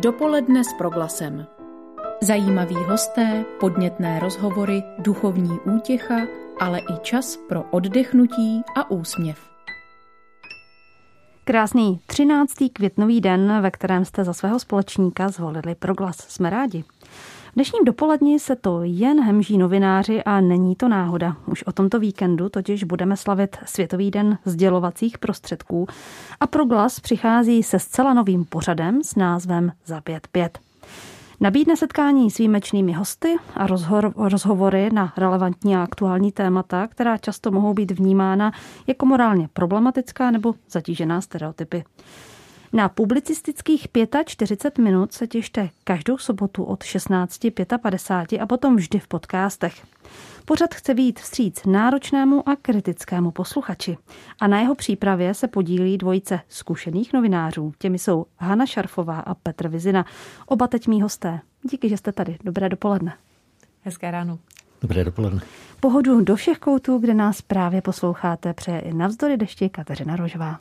Dopoledne s proglasem. Zajímaví hosté, podnětné rozhovory, duchovní útěcha, ale i čas pro oddechnutí a úsměv. Krásný 13. květnový den, ve kterém jste za svého společníka zvolili proglas. Jsme rádi. Dnešním dopoledni se to jen hemží novináři a není to náhoda. Už o tomto víkendu totiž budeme slavit Světový den sdělovacích prostředků a proglas přichází se zcela novým pořadem s názvem Za 5-5. Nabídne setkání s výjimečnými hosty a rozhovory na relevantní a aktuální témata, která často mohou být vnímána jako morálně problematická nebo zatížená stereotypy. Na publicistických 45 minut se těšte každou sobotu od 16.55 a potom vždy v podcastech. Pořad chce být vstříc náročnému a kritickému posluchači. A na jeho přípravě se podílí dvojice zkušených novinářů. Těmi jsou Hana Šarfová a Petr Vizina. Oba teď mý hosté. Díky, že jste tady. Dobré dopoledne. Hezké ráno. Dobré dopoledne. Pohodu do všech koutů, kde nás právě posloucháte, přeje i navzdory dešti Kateřina Rožová.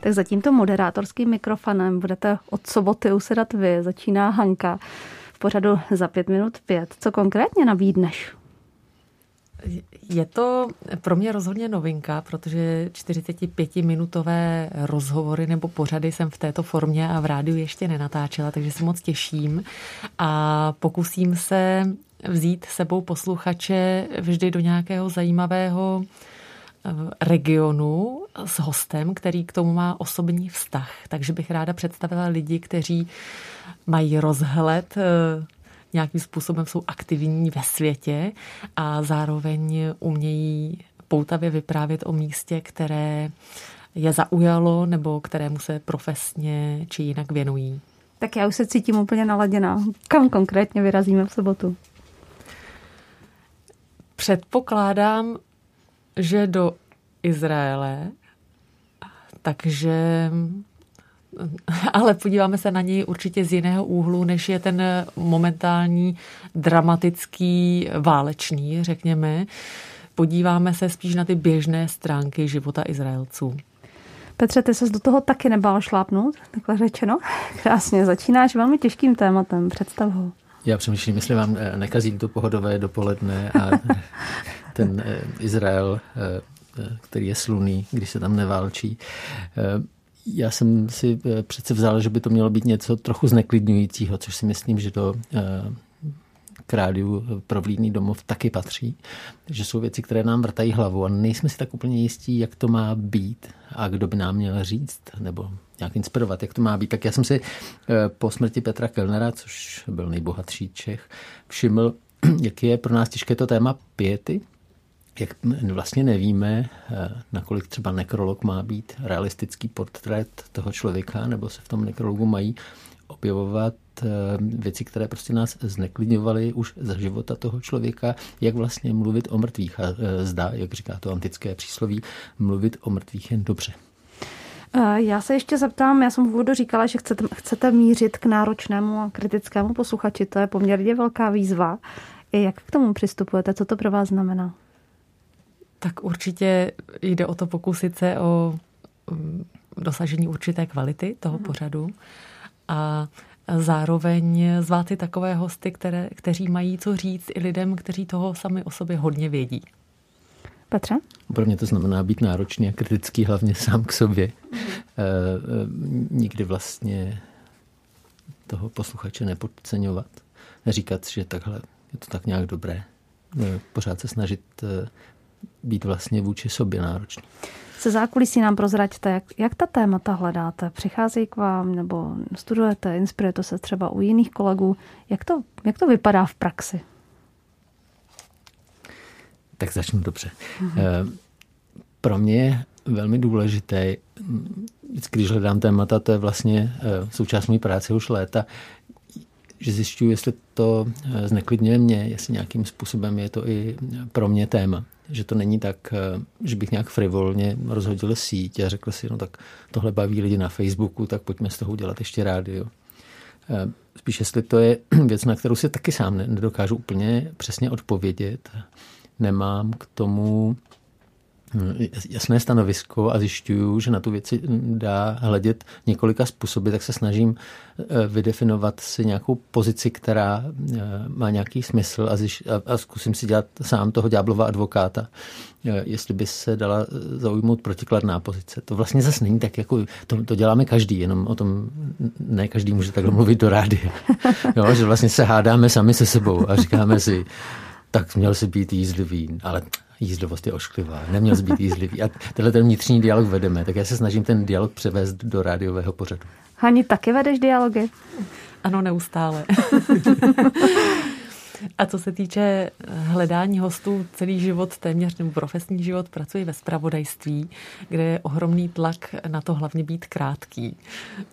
Tak za tímto moderátorským mikrofonem budete od soboty usedat vy. Začíná Hanka v pořadu za pět minut pět. Co konkrétně nabídneš? Je to pro mě rozhodně novinka, protože 45-minutové rozhovory nebo pořady jsem v této formě a v rádiu ještě nenatáčela, takže se moc těším a pokusím se vzít sebou posluchače vždy do nějakého zajímavého regionu s hostem, který k tomu má osobní vztah. Takže bych ráda představila lidi, kteří mají rozhled, eh, nějakým způsobem jsou aktivní ve světě a zároveň umějí poutavě vyprávět o místě, které je zaujalo nebo kterému se profesně či jinak věnují. Tak já už se cítím úplně naladěná. Kam konkrétně vyrazíme v sobotu? Předpokládám, že do Izraele, takže ale podíváme se na něj určitě z jiného úhlu, než je ten momentální dramatický válečný, řekněme. Podíváme se spíš na ty běžné stránky života Izraelců. Petře, ty se do toho taky nebál šlápnout, takhle řečeno. Krásně, začínáš velmi těžkým tématem, představ ho. Já přemýšlím, jestli vám eh, nekazím to pohodové dopoledne a ten eh, Izrael, eh, který je sluný, když se tam neválčí. Já jsem si přece vzal, že by to mělo být něco trochu zneklidňujícího, což si myslím, že do k rádiu pro vlídný domov taky patří. Takže jsou věci, které nám vrtají hlavu a nejsme si tak úplně jistí, jak to má být a kdo by nám měl říct nebo nějak inspirovat, jak to má být. Tak já jsem si eh, po smrti Petra Kellnera, což byl nejbohatší Čech, všiml, jak je pro nás těžké to téma pěty, jak vlastně nevíme, eh, nakolik třeba nekrolog má být realistický portrét toho člověka, nebo se v tom nekrologu mají objevovat eh, věci, které prostě nás zneklidňovaly už za života toho člověka, jak vlastně mluvit o mrtvých. A zdá, jak říká to antické přísloví, mluvit o mrtvých jen dobře. Eh, já se ještě zeptám, já jsem v úvodu říkala, že chcete, chcete mířit k náročnému a kritickému posluchači. To je poměrně velká výzva. Jak k tomu přistupujete? Co to pro vás znamená? Tak určitě jde o to pokusit se o mm, dosažení určité kvality toho mhm. pořadu a zároveň zvát i takové hosty, které, kteří mají co říct i lidem, kteří toho sami o sobě hodně vědí. Petře? Pro mě to znamená být náročný a kritický hlavně sám k sobě. Mm. Nikdy vlastně toho posluchače nepodceňovat. Neříkat, že takhle je to tak nějak dobré. Eh, pořád se snažit být vlastně vůči sobě náročný. Se zákulisí nám prozraďte, jak, jak ta témata hledáte? Přicházejí k vám nebo studujete, inspirujete se třeba u jiných kolegů? Jak to, jak to vypadá v praxi? Tak začnu dobře. Mm-hmm. Pro mě je velmi důležité, vždycky, když hledám témata, to je vlastně eh, součást mé práce už léta, že zjišťuji, jestli to eh, zneklidňuje mě, jestli nějakým způsobem je to i pro mě téma. Že to není tak, že bych nějak frivolně rozhodil síť a řekl si, no tak tohle baví lidi na Facebooku, tak pojďme z toho udělat ještě rádio. Spíš jestli to je věc, na kterou si taky sám nedokážu úplně přesně odpovědět nemám k tomu jasné stanovisko a zjišťuju, že na tu věci dá hledět několika způsoby, tak se snažím eh, vydefinovat si nějakou pozici, která eh, má nějaký smysl a, zjiš, a, a zkusím si dělat sám toho ďáblova advokáta, eh, jestli by se dala zaujmout protikladná pozice. To vlastně zase není tak, jako to, to děláme každý, jenom o tom ne každý může takhle mluvit do rády. Jo, že vlastně se hádáme sami se sebou a říkáme si, tak měl si být jízdlivý, ale jízdlivost je ošklivá, neměl jsi být jízdlivý. A tenhle ten vnitřní dialog vedeme, tak já se snažím ten dialog převést do rádiového pořadu. Hani, taky vedeš dialogy? Ano, neustále. A co se týče eh, hledání hostů, celý život, téměř nebo profesní život, pracuji ve spravodajství, kde je ohromný tlak na to hlavně být krátký.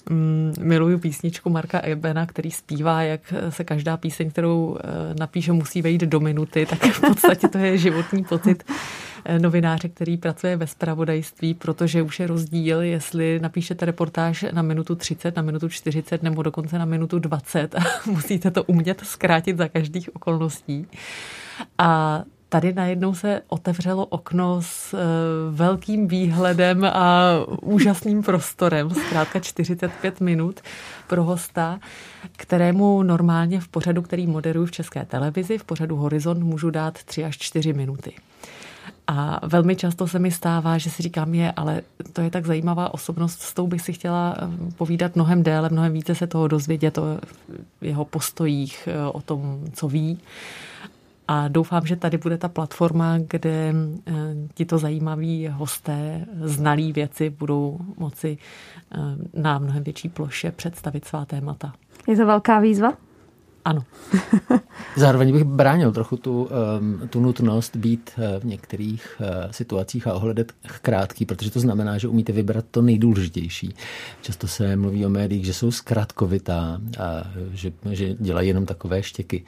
Mm, miluju písničku Marka Ebena, který zpívá, jak se každá píseň, kterou eh, napíše, musí vejít do minuty, tak v podstatě to je životní pocit Eh, novináře, který pracuje ve spravodajství, protože už je rozdíl, jestli napíšete reportáž na minutu 30, na minutu 40 nebo dokonce na minutu 20 a musíte to umět zkrátit za každých okolností. A tady najednou se otevřelo okno s eh, velkým výhledem a úžasným prostorem, zkrátka 45 minut pro hosta, kterému normálně v pořadu, který moderuji v České televizi, v pořadu Horizont, můžu dát 3 až 4 minuty. A velmi často se mi stává, že si říkám, je, ale to je tak zajímavá osobnost, s tou bych si chtěla eh, povídat mnohem déle, mnohem více se toho dozvědět o jeho postojích, eh, o tom, co ví. A doufám, že tady bude ta platforma, kde eh, tito zajímaví hosté, znalí věci budou moci na mnohem větší ploše představit svá témata. Je to velká výzva? Ano. Zároveň bych bránil trochu tu, um, tu nutnost být uh, v některých uh, situacích a ohledet krátký, protože to znamená, že umíte vybrat to nejdůležitější. Často se mluví o médiích, že jsou zkratkovitá a že, že dělají jenom takové štěky.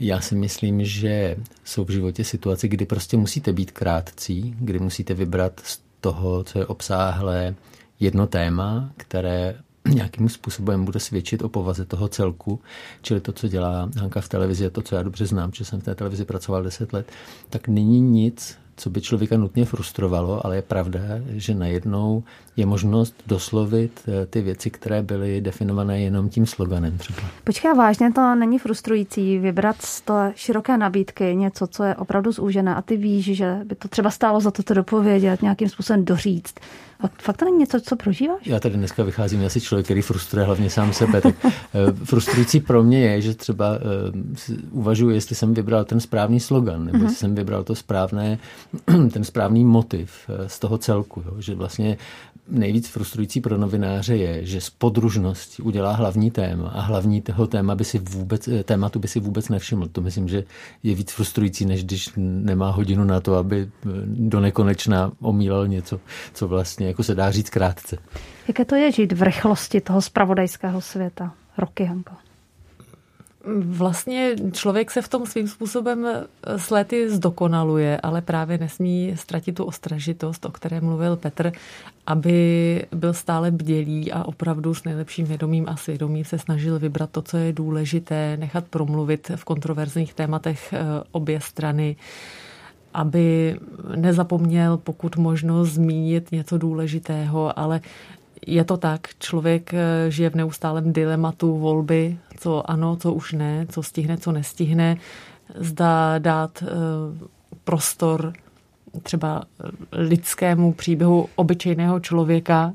Já si myslím, že jsou v životě situace, kdy prostě musíte být krátcí, kdy musíte vybrat z toho, co je obsáhlé, jedno téma, které nějakým způsobem bude svědčit o povaze toho celku, čili to, co dělá Hanka v televizi, to, co já dobře znám, že jsem v té televizi pracoval 10 let, tak není nic, co by člověka nutně frustrovalo, ale je pravda, že najednou je možnost doslovit eh, ty věci, které byly definované jenom tím sloganem třeba. Počkej, vážně to není frustrující vybrat z té široké nabídky něco, co je opravdu zúžené a ty víš, že by to třeba stálo za to to dopovědět, nějakým způsobem doříct. Fakt, fakt to není něco, co prožíváš? Já tady dneska vycházím asi člověk, který frustruje hlavně sám sebe. Tak eh, frustrující pro mě je, že třeba uh, uvažuji, jestli jsem vybral ten správný slogan, nebo uh-huh. jestli jsem vybral to správné, ten správný motiv z toho celku. Jo? Že vlastně nejvíc frustrující pro novináře je, že z podružnosti udělá hlavní téma a hlavní toho téma by si vůbec, eh, tématu by si vůbec nevšiml. To myslím, že je víc frustrující, než když nemá hodinu na to, aby eh, do nekonečna omílal něco, co vlastně jako se dá říct krátce. Jaké to je žít v rychlosti toho spravodajského světa? Roky, Hanko. Vlastně člověk se v tom svým způsobem s lety zdokonaluje, ale právě nesmí ztratit tu ostražitost, o které mluvil Petr, aby byl stále bdělý a opravdu s nejlepším vědomím a svědomím se snažil vybrat to, co je důležité, nechat promluvit v kontroverzních tématech eh, obě strany aby nezapomněl pokud možno zmínit něco důležitého, ale je to tak, člověk eh, žije v neustálém dilematu volby, co ano, co už ne, co stihne, co nestihne, zda dát eh, prostor třeba lidskému příběhu obyčejného člověka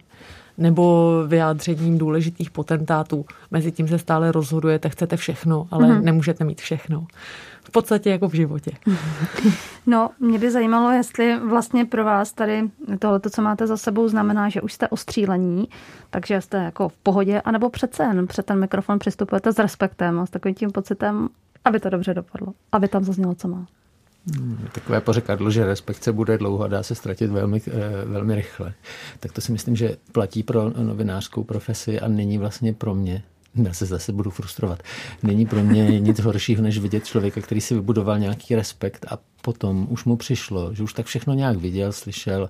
nebo vyjádřením důležitých potentátů. Mezi tím se stále rozhodujete, chcete všechno, ale mm-hmm. nemůžete mít všechno v podstatě jako v životě. No, mě by zajímalo, jestli vlastně pro vás tady tohle, co máte za sebou, znamená, že už jste ostřílení, takže jste jako v pohodě, anebo přece jen před ten mikrofon přistupujete s respektem a s takovým tím pocitem, aby to dobře dopadlo, aby tam zaznělo, co má. Hmm, takové pořekadlo, že respekt se bude dlouho a dá se ztratit velmi, eh, velmi rychle. Tak to si myslím, že platí pro novinářskou profesi a není vlastně pro mě já se zase budu frustrovat. Není pro mě nic horšího, než vidět člověka, který si vybudoval nějaký respekt a potom už mu přišlo, že už tak všechno nějak viděl, slyšel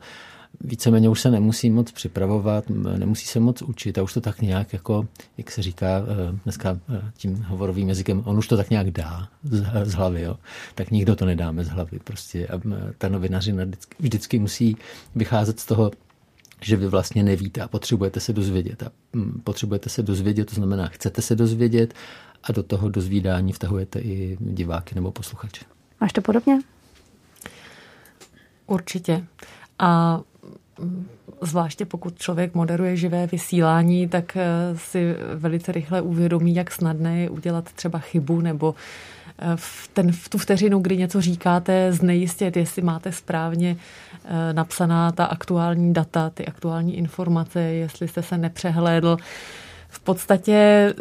víceméně už se nemusí moc připravovat, nemusí se moc učit a už to tak nějak jako, jak se říká eh, dneska eh, tím hovorovým jazykem, on už to tak nějak dá z, z hlavy, jo. tak nikdo to nedáme z hlavy. Prostě a ta novinařina vždycky, vždycky musí vycházet z toho, že vy vlastně nevíte a potřebujete se dozvědět. A potřebujete se dozvědět, to znamená, chcete se dozvědět a do toho dozvídání vtahujete i diváky nebo posluchače. Máš to podobně? Určitě. A zvláště pokud člověk moderuje živé vysílání, tak eh, si velice rychle uvědomí, jak snadné je udělat třeba chybu nebo eh, v, ten, v tu vteřinu, kdy něco říkáte, znejistit, jestli máte správně eh, napsaná ta aktuální data, ty aktuální informace, jestli jste se nepřehlédl v podstatě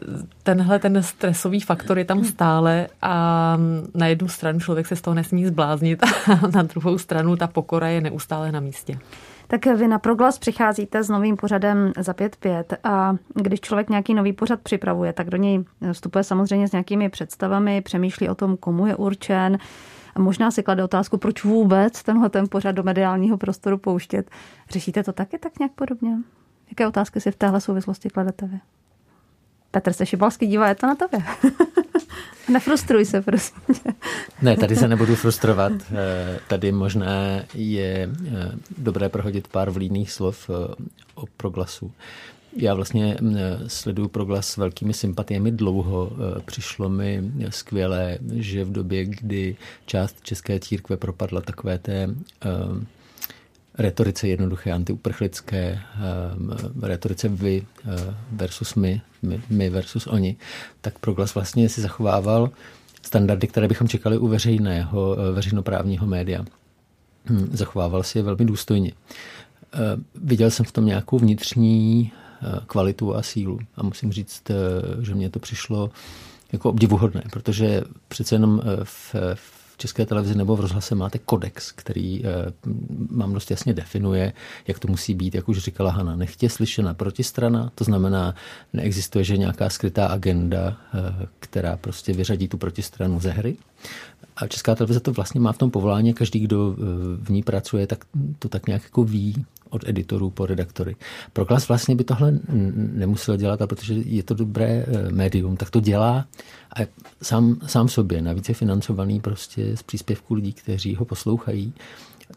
tenhle ten stresový faktor je tam stále a na jednu stranu člověk se z toho nesmí zbláznit a na druhou stranu ta pokora je neustále na místě. Tak vy na Proglas přicházíte s novým pořadem za 5.5 a když člověk nějaký nový pořad připravuje, tak do něj vstupuje samozřejmě s nějakými představami, přemýšlí o tom, komu je určen, a možná si klade otázku, proč vůbec tenhle ten pořad do mediálního prostoru pouštět. Řešíte to taky tak nějak podobně? Jaké otázky si v téhle souvislosti kladete vy? Petr se Šibalský dívá, je to na tobě. Nefrustruj se, prosím Ne, tady se nebudu frustrovat. Eh, tady možná je eh, dobré prohodit pár vlídných slov eh, o proglasu. Já vlastně sleduju proglas s velkými sympatiemi dlouho. Přišlo mi skvělé, že v době, kdy část české církve propadla takové té retorice jednoduché, antiuprchlické, uh, retorice vy uh, versus my, my, my versus oni, tak Proglas vlastně si zachovával standardy, které bychom čekali u veřejného, uh, veřejnoprávního média. Hmm, zachovával si je velmi důstojně. Uh, viděl jsem v tom nějakou vnitřní kvalitu a sílu a musím říct, že mně to přišlo jako obdivuhodné, protože přece jenom v, v v české televizi nebo v rozhlase máte kodex, který eh, mám dost jasně definuje, jak to musí být, jak už říkala Hana. Nechtě slyšena protistrana, to znamená, neexistuje, že nějaká skrytá agenda, eh, která prostě vyřadí tu protistranu ze hry. A Česká televize to vlastně má v tom povolání, každý, kdo eh, v ní pracuje, tak to tak nějak jako ví od editorů po redaktory. Proklas vlastně by tohle nemusel dělat, a protože je to dobré eh, médium, tak to dělá a sám, sám sobě. Navíc je financovaný prostě z příspěvků lidí, kteří ho poslouchají.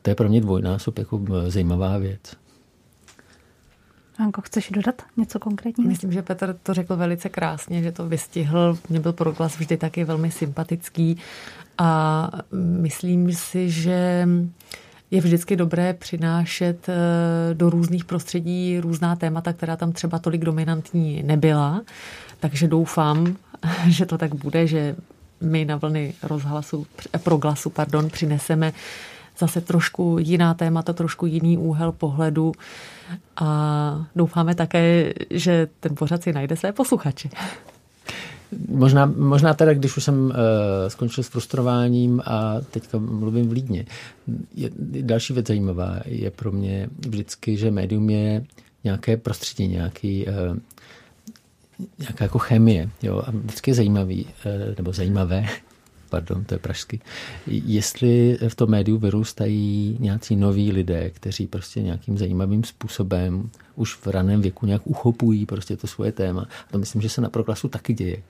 To je pro mě dvojnásob jako eh, zajímavá věc. Anko, chceš dodat něco konkrétního? Myslím, že Petr to řekl velice krásně, že to vystihl. Mě byl proglas vždy taky velmi sympatický a myslím si, že je vždycky dobré přinášet eh, do různých prostředí různá témata, která tam třeba tolik dominantní nebyla. Takže doufám, že to tak bude, že my na vlny rozhlasu, eh, proglasu pardon, přineseme zase trošku jiná témata, trošku jiný úhel pohledu a doufáme také, že ten pořad si najde své posluchače. Možná, možná teda, když už jsem uh, skončil s frustrováním a teďka mluvím v Lídně. Je, další věc zajímavá je pro mě vždycky, že médium je nějaké prostředí, nějaký, uh, nějaká jako chemie. Jo? A vždycky je zajímavý, uh, nebo zajímavé, pardon, to je pražsky, jestli v tom médiu vyrůstají nějací noví lidé, kteří prostě nějakým zajímavým způsobem už v raném věku nějak uchopují prostě to svoje téma. A to myslím, že se na proklasu taky děje.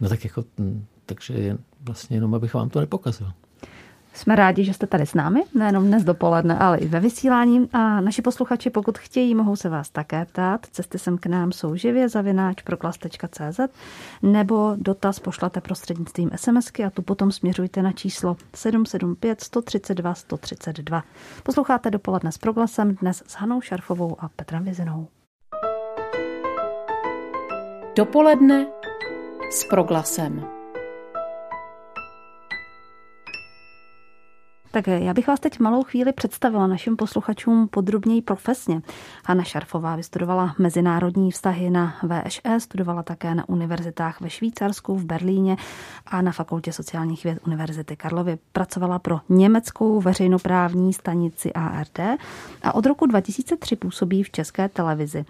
No tak jako, hm, takže vlastně jenom, abych vám to nepokazil. Jsme rádi, že jste tady s námi, nejenom dnes dopoledne, ale i ve vysílání. A naši posluchači, pokud chtějí, mohou se vás také ptát. Cesty sem k nám jsou živě zavináč proglas.cz nebo dotaz pošlete prostřednictvím SMSky a tu potom směřujte na číslo 775 132 132. Posloucháte dopoledne s proglasem dnes s Hanou Šarfovou a Petrem Vizinou. Dopoledne s proglasem. Tak já bych vás teď malou chvíli představila našim posluchačům podrobněji profesně. Hanna Šarfová vystudovala mezinárodní vztahy na VŠE, studovala také na univerzitách ve Švýcarsku, v Berlíně a na Fakultě sociálních věd Univerzity Karlovy. Pracovala pro německou veřejnoprávní stanici ARD a od roku 2003 působí v české televizi.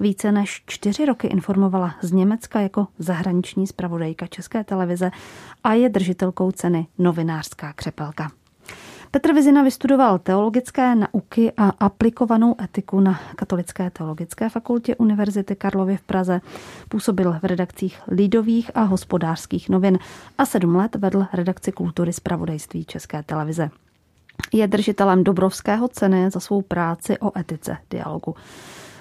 Více než čtyři roky informovala z Německa jako zahraniční zpravodajka České televize a je držitelkou ceny Novinářská křepelka. Petr Vizina vystudoval teologické nauky a aplikovanou etiku na Katolické teologické fakultě Univerzity Karlovy v Praze. Působil v redakcích Lidových a hospodářských novin a sedm let vedl redakci kultury zpravodajství České televize. Je držitelem Dobrovského ceny za svou práci o etice dialogu.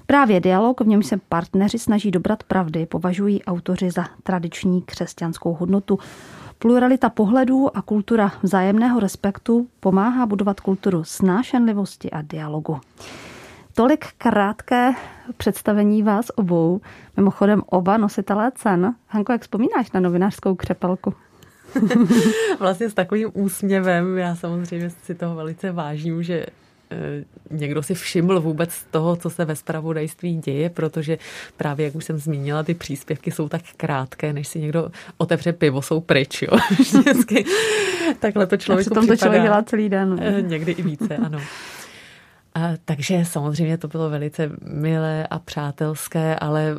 Právě dialog, v němž se partneři snaží dobrat pravdy, považují autoři za tradiční křesťanskou hodnotu. Pluralita pohledů a kultura vzájemného respektu pomáhá budovat kulturu snášenlivosti a dialogu. Tolik krátké představení vás obou, mimochodem oba nositelé cen. Hanko, jak vzpomínáš na novinářskou křepelku? vlastně s takovým úsměvem, já samozřejmě si toho velice vážím, že někdo si všiml vůbec toho, co se ve spravodajství děje, protože právě, jak už jsem zmínila, ty příspěvky jsou tak krátké, než si někdo otevře pivo, jsou pryč. Jo? Vždycky takhle to člověk přitom to člověk dělá celý den. Eh, někdy i více, ano. A, takže samozřejmě to bylo velice milé a přátelské, ale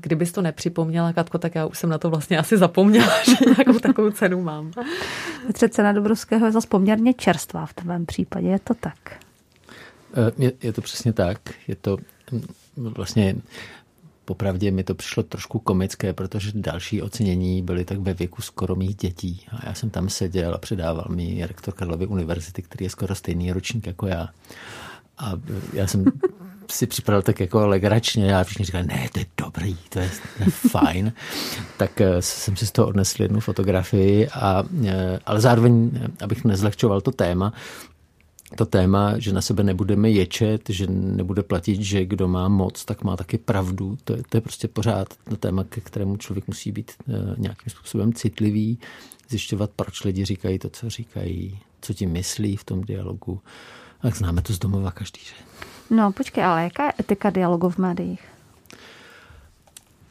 kdybys to nepřipomněla, Katko, tak já už jsem na to vlastně asi zapomněla, že nějakou takovou cenu mám. Petře, cena Dobrovského je zase poměrně čerstvá v tvém případě, je to tak? Eh, je, je to přesně tak. Je to mm, vlastně popravdě mi to přišlo trošku komické, protože další ocenění byly tak ve věku skoro mých dětí. A já jsem tam seděl a předával mi rektor Karlovy univerzity, který je skoro stejný ročník jako já. A já jsem si připravil tak jako legračně, já všichni říkali, ne, to je dobrý, to je, fajn. tak eh, jsem si z toho odnesl jednu fotografii, a, eh, ale zároveň, abych nezlehčoval to téma, to téma, že na sebe nebudeme ječet, že nebude platit, že kdo má moc, tak má taky pravdu. To je, to je prostě pořád to téma, ke kterému člověk musí být uh, nějakým způsobem citlivý, zjišťovat, proč lidi říkají to, co říkají, co ti myslí v tom dialogu. Tak známe to z domova každý, že? No, počkej, ale jaká je etika dialogu v médiích?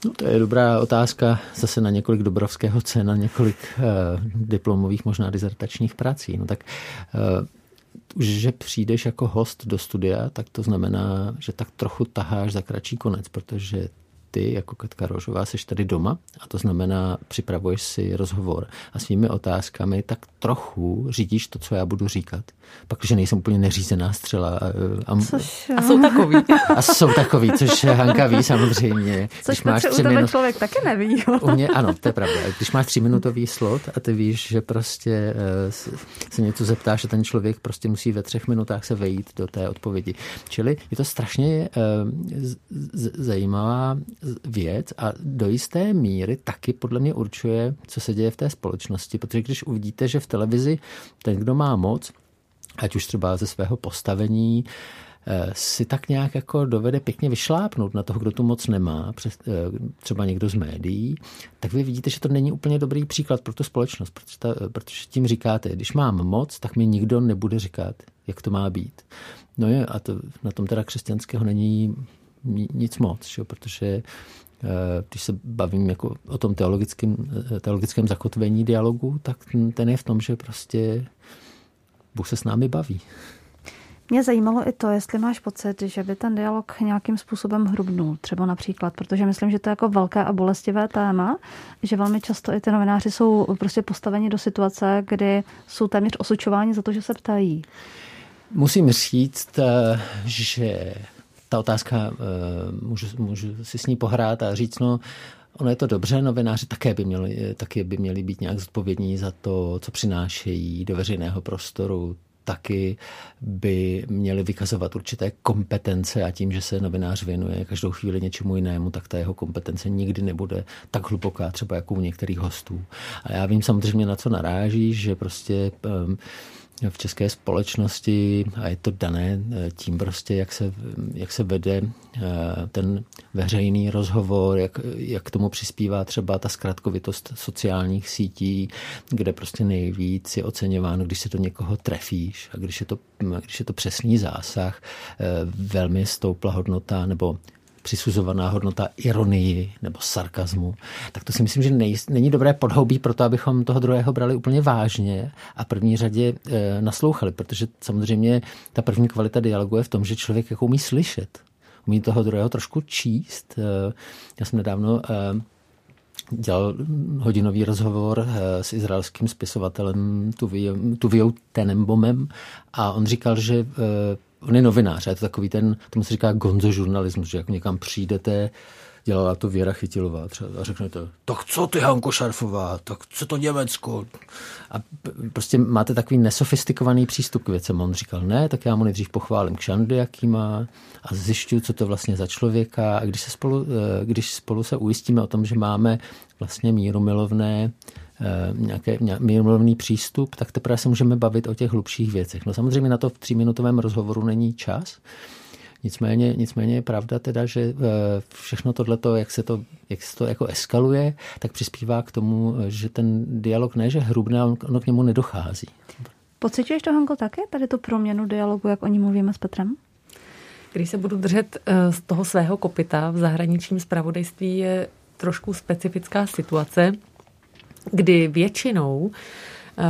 No, to je dobrá otázka zase na několik Dobrovského cen, na několik uh, diplomových, možná dizertačních prací. No tak uh, že přijdeš jako host do studia, tak to znamená, že tak trochu taháš za kratší konec, protože ty jako Katka Rožová seš tady doma a to znamená, připravuješ si rozhovor a svými otázkami tak trochu řídíš to, co já budu říkat. Pak, že nejsem úplně neřízená střela. A, a, což, a jsou takový. A jsou takový, což Hanka ví samozřejmě. Což Když máš tři minut... člověk taky neví. U mě, ano, to je pravda. Když máš třiminutový slot a ty víš, že prostě uh, se něco zeptáš a ten člověk prostě musí ve třech minutách se vejít do té odpovědi. Čili je to strašně z- zajímavá věc a do jisté míry taky podle mě určuje, co se děje v té společnosti, protože když uvidíte, že v televizi ten, kdo má moc, ať už třeba ze svého postavení, eh, si tak nějak jako dovede pěkně vyšlápnout na toho, kdo tu moc nemá, eh, třeba někdo z médií, tak vy vidíte, že to není úplně dobrý příklad pro tu společnost, protože, ta, protože tím říkáte, když mám moc, tak mi nikdo nebude říkat, jak to má být. No je, a to, na tom teda křesťanského není nic moc, že? protože eh, když se bavím jako o tom teologickém, eh, teologickém zakotvení dialogu, tak ten je v tom, že prostě Bůh se s námi baví. Mě zajímalo i to, jestli máš pocit, že by ten dialog nějakým způsobem hrubnul, třeba například, protože myslím, že to je jako velké a bolestivé téma, že velmi často i ty novináři jsou prostě postaveni do situace, kdy jsou téměř osočováni za to, že se ptají. Musím říct, eh, že ta otázka, eh, můžu, můžu si s ní pohrát a říct, no, Ono je to dobře, novináři také by měli, taky by měli být nějak zodpovědní za to, co přinášejí do veřejného prostoru, taky by měli vykazovat určité kompetence a tím, že se novinář věnuje každou chvíli něčemu jinému, tak ta jeho kompetence nikdy nebude tak hluboká, třeba jako u některých hostů. A já vím samozřejmě, na co naráží, že prostě um, v české společnosti a je to dané eh, tím prostě, jak se, jak se vede eh, ten veřejný rozhovor, jak, jak k tomu přispívá třeba ta zkratkovitost sociálních sítí, kde prostě nejvíc je oceňováno, když se to někoho trefíš a když je to, když je to přesný zásah, eh, velmi stoupla hodnota nebo přisuzovaná hodnota ironii nebo sarkazmu, tak to si myslím, že nej, není dobré podhoubí pro to, abychom toho druhého brali úplně vážně a první řadě e, naslouchali, protože samozřejmě ta první kvalita dialogu je v tom, že člověk jako umí slyšet, umí toho druhého trošku číst. E, já jsem nedávno e, dělal hodinový rozhovor s izraelským spisovatelem Tuvijou Tenembomem a on říkal, že on je novinář, je to takový ten, tomu se říká gonzo žurnalismus, že jako někam přijdete, dělala to Věra Chytilová třeba a řeknete, tak co ty Hanko Šarfová, tak co to Německo? A prostě máte takový nesofistikovaný přístup k věcem. On říkal, ne, tak já mu nejdřív pochválím kšandy, jaký má a zjišťuju, co to vlastně za člověka. A když, se spolu, eh, když spolu se ujistíme o tom, že máme vlastně mírumilovné eh, nějaký mírumilovný přístup, tak teprve se můžeme bavit o těch hlubších věcech. No samozřejmě na to v tříminutovém rozhovoru není čas, Nicméně, nicméně je pravda teda, že eh, všechno tohleto, jak se to, jak se to jako eskaluje, tak přispívá k tomu, že ten dialog ne, že hrubne, ale ono k němu nedochází. Pocituješ to, Hanko, také, tady tu proměnu dialogu, jak o ní mluvíme s Petrem? Když se budu držet eh, z toho svého kopita v zahraničním zpravodajství, je trošku specifická situace, kdy většinou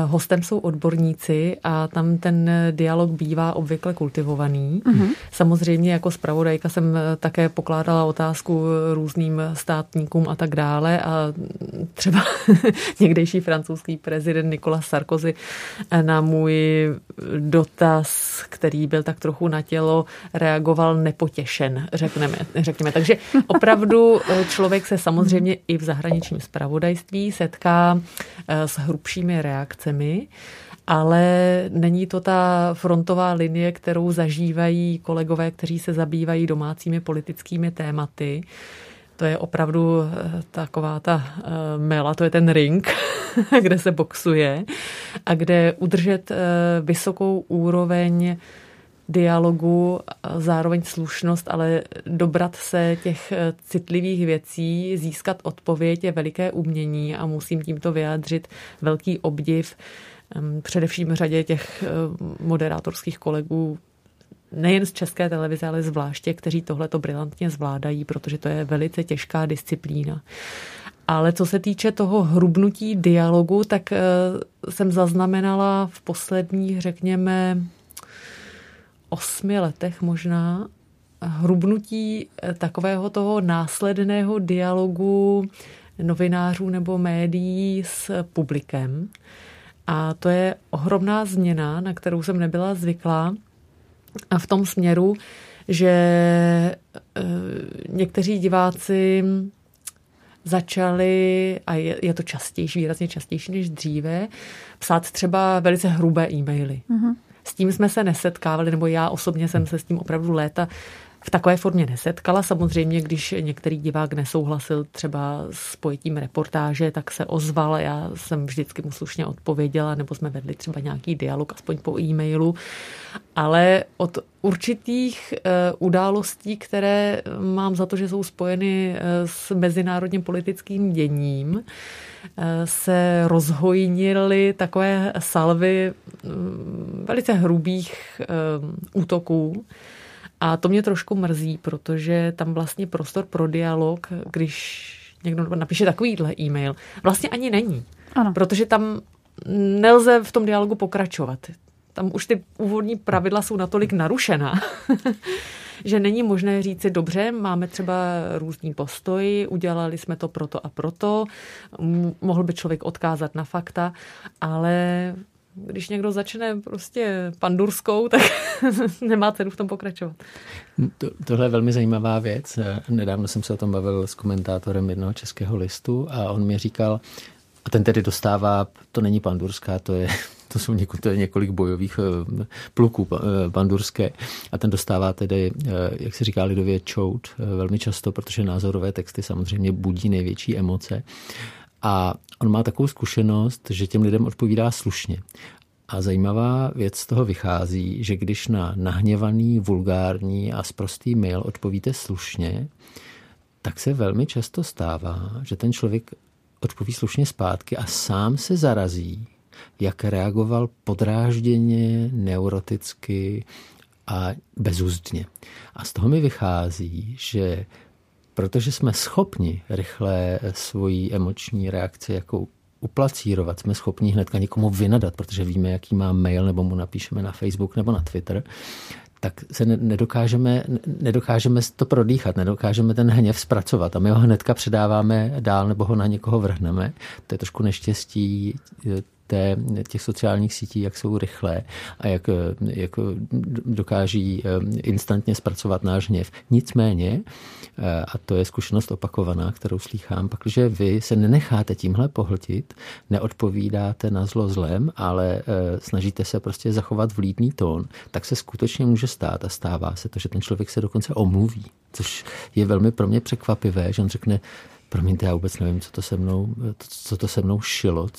hostem jsou odborníci a tam ten dialog bývá obvykle kultivovaný. Mm-hmm. Samozřejmě jako zpravodajka jsem eh, také pokládala otázku různým státníkům a tak dále a třeba někdejší francouzský prezident Nicolas Sarkozy eh, na můj dotaz, který byl tak trochu na tělo, reagoval nepotěšen, řekneme. řekněme. Takže opravdu člověk se samozřejmě i v zahraničním zpravodajství setká s hrubšími reakcemi reakcemi, ale není to ta frontová linie, kterou zažívají kolegové, kteří se zabývají domácími politickými tématy. To je opravdu eh, taková ta eh, mela, to je ten ring, kde se boxuje a kde udržet eh, vysokou úroveň dialogu, zároveň slušnost, ale dobrat se těch citlivých věcí, získat odpověď je veliké umění a musím tímto vyjádřit velký obdiv především řadě těch moderátorských kolegů, nejen z české televize, ale zvláště, kteří tohle to brilantně zvládají, protože to je velice těžká disciplína. Ale co se týče toho hrubnutí dialogu, tak jsem zaznamenala v posledních, řekněme, osmi letech možná hrubnutí eh, takového toho následného dialogu novinářů nebo médií s publikem. A to je ohromná změna, na kterou jsem nebyla zvyklá. A v tom směru, že eh, někteří diváci začali, a je, je to častější, výrazně častější než dříve, psát třeba velice hrubé e-maily. Mm-hmm. S tím jsme se nesetkávali, nebo já osobně jsem se s tím opravdu léta v takové formě nesetkala. Samozřejmě, když některý divák nesouhlasil třeba s pojetím reportáže, tak se ozval. Já jsem vždycky mu slušně odpověděla, nebo jsme vedli třeba nějaký dialog, aspoň po e-mailu. Ale od určitých uh, událostí, které mám za to, že jsou spojeny uh, s mezinárodním politickým děním, uh, se rozhojnily takové salvy mm, velice hrubých útoků. A to mě trošku mrzí, protože tam vlastně prostor pro dialog, když někdo napíše takovýhle e-mail, vlastně ani není. Ano. Protože tam nelze v tom dialogu pokračovat. Tam už ty úvodní pravidla jsou natolik narušená, že není možné říct si, dobře, máme třeba různý postoj, udělali jsme to proto a proto, mohl by člověk odkázat na fakta, ale když někdo začne prostě pandurskou, tak nemá cenu v tom pokračovat. To, tohle je velmi zajímavá věc. Nedávno jsem se o tom bavil s komentátorem jednoho českého listu a on mi říkal, a ten tedy dostává, to není pandurská, to je to jsou několik, to je několik bojových eh, pluků eh, pandurské a ten dostává tedy, eh, jak se říká lidově, čout velmi často, protože názorové texty samozřejmě budí největší emoce. A on má takovou zkušenost, že těm lidem odpovídá slušně. A zajímavá věc z toho vychází, že když na nahněvaný, vulgární a sprostý mail odpovíte slušně, tak se velmi často stává, že ten člověk odpoví slušně zpátky a sám se zarazí, jak reagoval podrážděně, neuroticky a bezúzdně. A z toho mi vychází, že protože jsme schopni rychle svoji emoční reakci jako uplacírovat, jsme schopni hnedka někomu vynadat, protože víme, jaký má mail, nebo mu napíšeme na Facebook nebo na Twitter, tak se nedokážeme, nedokážeme to prodýchat, nedokážeme ten hněv zpracovat a my ho hnedka předáváme dál nebo ho na někoho vrhneme. To je trošku neštěstí té, těch sociálních sítí, jak jsou rychlé a jak, jak dokáží eh, instantně zpracovat náš hněv. Nicméně, eh, a to je zkušenost opakovaná, kterou slýchám, pak, že vy se nenecháte tímhle pohltit, neodpovídáte na zlo zlem, ale eh, snažíte se prostě zachovat vlídný tón, tak se skutečně může stát a stává se to, že ten člověk se dokonce omluví, což je velmi pro mě překvapivé, že on řekne, promiňte, já vůbec nevím, co to se mnou, co to se mnou šilo,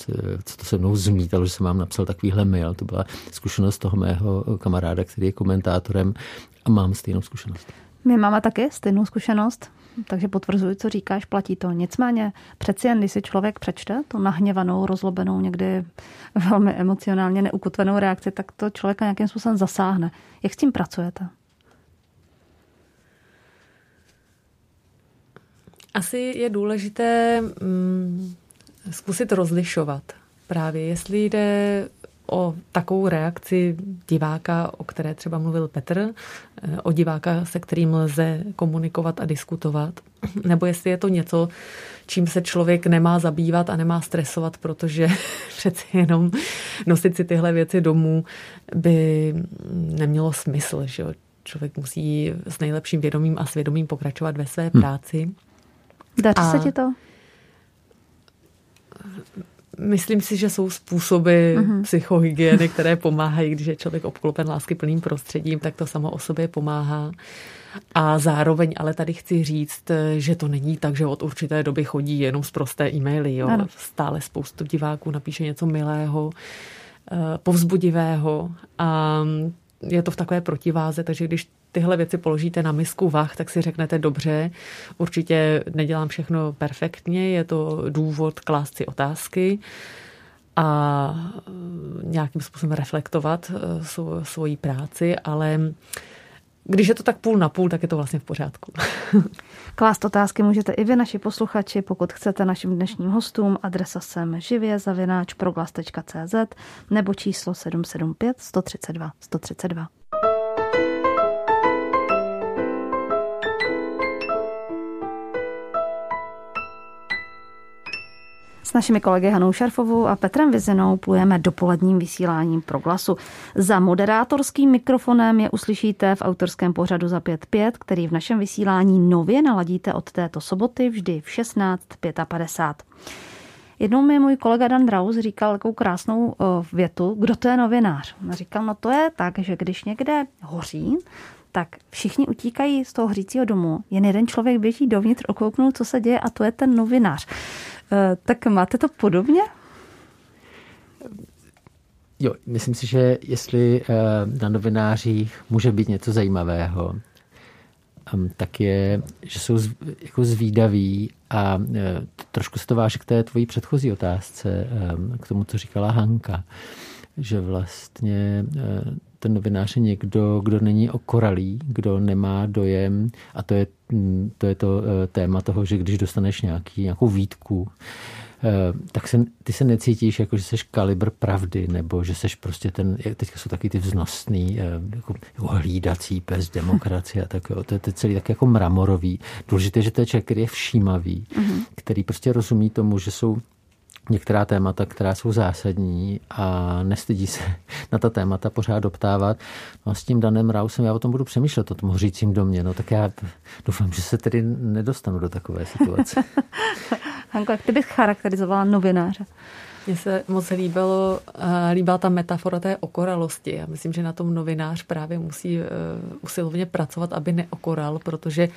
co to se mnou zmítalo, že jsem vám napsal takovýhle mail. To byla zkušenost toho mého kamaráda, který je komentátorem a mám stejnou zkušenost. My máme taky stejnou zkušenost, takže potvrzuji, co říkáš, platí to. Nicméně přeci jen, když si člověk přečte tu nahněvanou, rozlobenou, někdy velmi emocionálně neukotvenou reakci, tak to člověka nějakým způsobem zasáhne. Jak s tím pracujete? Asi je důležité mm, zkusit rozlišovat právě, jestli jde o takovou reakci diváka, o které třeba mluvil Petr, eh, o diváka, se kterým lze komunikovat a diskutovat, nebo jestli je to něco, čím se člověk nemá zabývat a nemá stresovat, protože přeci jenom nosit si tyhle věci domů by nemělo smysl. Že Člověk musí s nejlepším vědomím a svědomím pokračovat ve své hm. práci. Hmm. Daří a... se ti to? Myslím si, že jsou způsoby uh-huh. psychohygieny, které pomáhají, když je člověk obklopen lásky plným prostředím, tak to samo o sobě pomáhá. A zároveň ale tady chci říct, že to není tak, že od určité doby chodí jenom z prosté e-maily. Jo. Stále spoustu diváků napíše něco milého, eh, povzbudivého a je to v takové protiváze, takže když tyhle věci položíte na misku vach, tak si řeknete dobře, určitě nedělám všechno perfektně, je to důvod klást si otázky a nějakým způsobem reflektovat eh, svoji práci, ale když je to tak půl na půl, tak je to vlastně v pořádku. Klást otázky můžete i vy, naši posluchači, pokud chcete našim dnešním hostům. Adresa sem živě zavináč proglas.cz nebo číslo 775 132 132. S našimi kolegy Hanou Šarfovou a Petrem Vizinou plujeme dopoledním vysíláním glasu. Za moderátorským mikrofonem je uslyšíte v autorském pořadu za 5.5, který v našem vysílání nově naladíte od této soboty vždy v 16.55. Jednou mi můj kolega Dan Draus říkal takovou krásnou větu, kdo to je novinář. Říkal, no to je tak, že když někde hoří, tak všichni utíkají z toho hřícího domu. Jen jeden člověk běží dovnitř, okouknout, co se děje a to je ten novinář. Eh, tak máte to podobně? Jo, myslím si, že jestli eh, na novinářích může být něco zajímavého, tak je, že jsou jako zvídaví a eh, trošku se to váže k té tvojí předchozí otázce, k tomu, co říkala Hanka, že vlastně ten novinář je někdo, kdo není okoralý, kdo nemá dojem a to je mm, to, je to eh, téma toho, že když dostaneš nějaký, nějakou výtku, eh, tak se, ty se necítíš jako, že jsi kalibr pravdy, nebo že jsi prostě ten, teďka jsou taky ty vznosný, eh, jako, jako hlídací pes demokracie a tak, jo, to je celý tak jako mramorový. Důležité, že to je člověk, který je všímavý, mm-hmm. který prostě rozumí tomu, že jsou některá témata, která jsou zásadní a nestydí se na ta témata pořád doptávat. No a s tím Danem Rausem já o tom budu přemýšlet, o tom hořícím domě. No tak já doufám, že se tedy nedostanu do takové situace. Hanko, jak ty bys charakterizovala novináře? Mně se moc líbilo, eh, líbila ta metafora té okoralosti. Já myslím, že na tom novinář právě musí eh, usilovně pracovat, aby neokoral, protože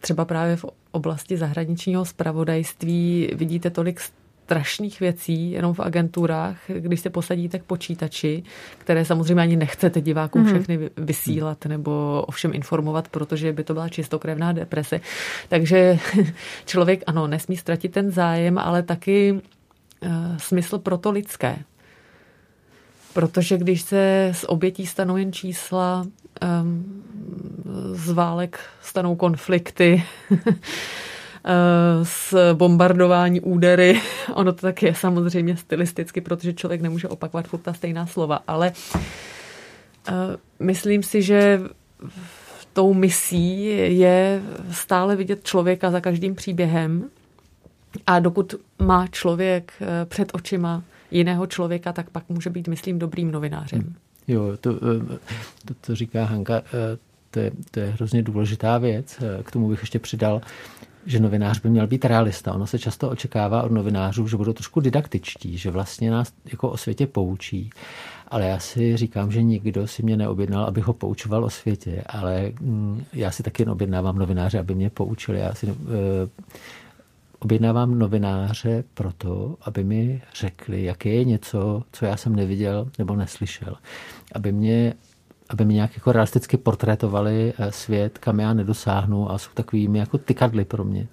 třeba právě v oblasti zahraničního spravodajství vidíte tolik strašných věcí jenom v agenturách, když se posadíte k počítači, které samozřejmě ani nechcete divákům mm. všechny vysílat nebo ovšem informovat, protože by to byla čistokrevná deprese. Takže člověk, ano, nesmí ztratit ten zájem, ale taky uh, smysl pro to lidské. Protože když se z obětí stanou jen čísla, z válek stanou konflikty, z bombardování údery. Ono to tak je samozřejmě stylisticky, protože člověk nemůže opakovat furt ta stejná slova, ale uh, myslím si, že tou misí je stále vidět člověka za každým příběhem a dokud má člověk eh, před očima jiného člověka, tak pak může být, myslím, dobrým novinářem. Hmm. Jo, to, eh, to, to říká Hanka, eh, to je, to je hrozně důležitá věc. K tomu bych ještě přidal, že novinář by měl být realista. Ono se často očekává od novinářů, že budou trošku didaktičtí, že vlastně nás jako o světě poučí. Ale já si říkám, že nikdo si mě neobjednal, abych ho poučoval o světě, ale mm, já si taky objednávám novináře, aby mě poučili. Já si objednávám novináře proto, aby mi řekli, jaké je něco, co já jsem neviděl nebo neslyšel. Aby mě aby mě nějak jako realisticky portrétovali eh, svět, kam já nedosáhnu a jsou takovými jako tykadly pro mě.